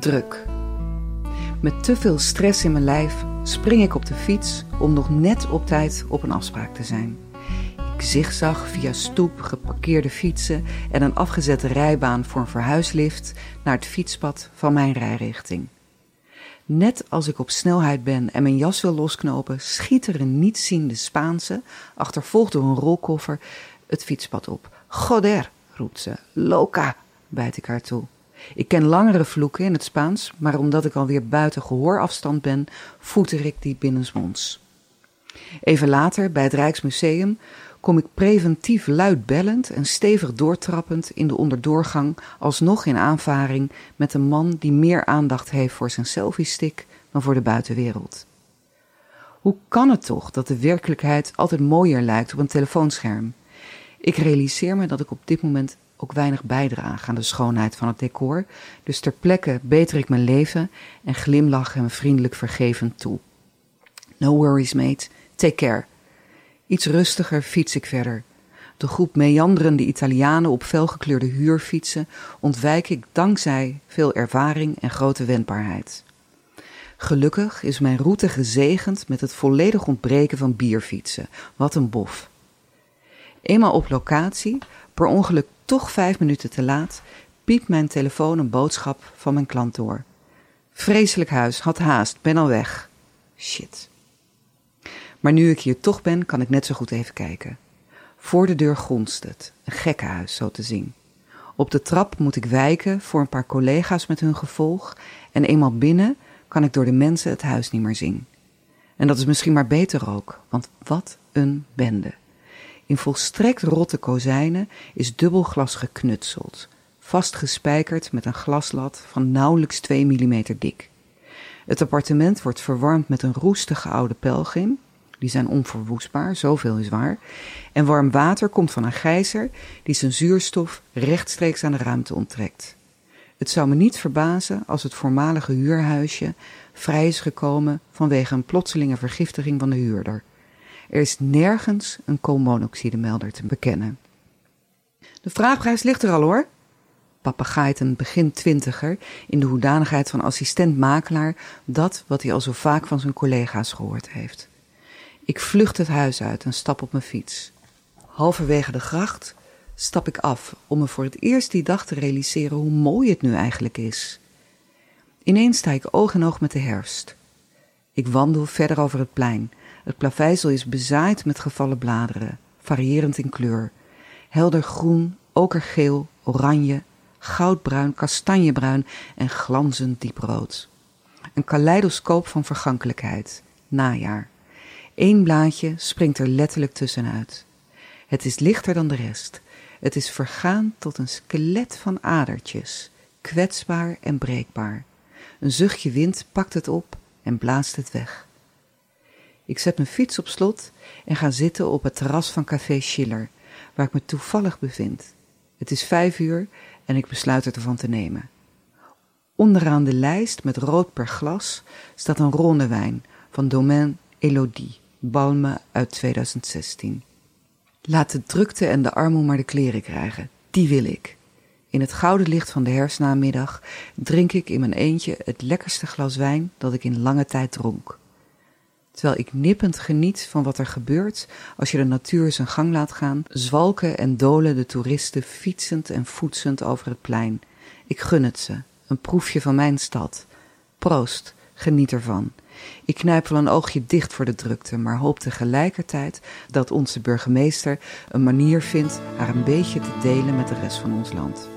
Druk. Met te veel stress in mijn lijf spring ik op de fiets om nog net op tijd op een afspraak te zijn. Ik zigzag via stoep, geparkeerde fietsen en een afgezette rijbaan voor een verhuislift naar het fietspad van mijn rijrichting. Net als ik op snelheid ben en mijn jas wil losknopen, schiet er een nietsziende Spaanse, achtervolgd door een rolkoffer, het fietspad op. Joder, roept ze. Loca, bijt ik haar toe. Ik ken langere vloeken in het Spaans, maar omdat ik alweer buiten gehoorafstand ben, voeter ik die binnensmonds. Even later, bij het Rijksmuseum, kom ik preventief luidbellend en stevig doortrappend in de onderdoorgang alsnog in aanvaring met een man die meer aandacht heeft voor zijn selfiestick dan voor de buitenwereld. Hoe kan het toch dat de werkelijkheid altijd mooier lijkt op een telefoonscherm? Ik realiseer me dat ik op dit moment ook weinig bijdrage aan de schoonheid van het decor, dus ter plekke beter ik mijn leven en glimlach hem vriendelijk vergevend toe. No worries, mate. Take care. Iets rustiger fiets ik verder. De groep meanderende Italianen op felgekleurde huurfietsen ontwijk ik dankzij veel ervaring en grote wendbaarheid. Gelukkig is mijn route gezegend met het volledig ontbreken van bierfietsen. Wat een bof. Eenmaal op locatie, per ongeluk toch vijf minuten te laat, piept mijn telefoon een boodschap van mijn klant door. Vreselijk huis, had haast, ben al weg. Shit. Maar nu ik hier toch ben, kan ik net zo goed even kijken. Voor de deur gonst het, een gekkenhuis zo te zien. Op de trap moet ik wijken voor een paar collega's met hun gevolg en eenmaal binnen kan ik door de mensen het huis niet meer zien. En dat is misschien maar beter ook, want wat een bende. In volstrekt rotte kozijnen is dubbelglas geknutseld, vastgespijkerd met een glaslat van nauwelijks 2 mm dik. Het appartement wordt verwarmd met een roestige oude pelgrim, die zijn onverwoestbaar, zoveel is waar, en warm water komt van een gijzer die zijn zuurstof rechtstreeks aan de ruimte onttrekt. Het zou me niet verbazen als het voormalige huurhuisje vrij is gekomen vanwege een plotselinge vergiftiging van de huurder. Er is nergens een koolmonoxidemelder te bekennen. De vraagprijs ligt er al hoor. Papagaait een begin twintiger in de hoedanigheid van assistent-makelaar dat wat hij al zo vaak van zijn collega's gehoord heeft. Ik vlucht het huis uit en stap op mijn fiets. Halverwege de gracht stap ik af om me voor het eerst die dag te realiseren hoe mooi het nu eigenlijk is. Ineens sta ik oog in oog met de herfst. Ik wandel verder over het plein. Het plaveisel is bezaaid met gevallen bladeren, variërend in kleur. Helder groen, okergeel, oranje, goudbruin, kastanjebruin en glanzend dieprood. Een kaleidoscoop van vergankelijkheid, najaar. Eén blaadje springt er letterlijk tussenuit. Het is lichter dan de rest. Het is vergaan tot een skelet van adertjes, kwetsbaar en breekbaar. Een zuchtje wind pakt het op en blaast het weg. Ik zet mijn fiets op slot en ga zitten op het terras van Café Schiller, waar ik me toevallig bevind. Het is vijf uur en ik besluit ervan te nemen. Onderaan de lijst met rood per glas staat een ronde wijn van Domaine Elodie. Balme uit 2016. Laat de drukte en de armoe maar de kleren krijgen. Die wil ik. In het gouden licht van de herfstnamiddag drink ik in mijn eentje het lekkerste glas wijn dat ik in lange tijd dronk. Terwijl ik nippend geniet van wat er gebeurt als je de natuur zijn gang laat gaan, zwalken en dolen de toeristen fietsend en voetsend over het plein. Ik gun het ze, een proefje van mijn stad. Proost, geniet ervan. Ik knijp wel een oogje dicht voor de drukte, maar hoop tegelijkertijd dat onze burgemeester een manier vindt haar een beetje te delen met de rest van ons land.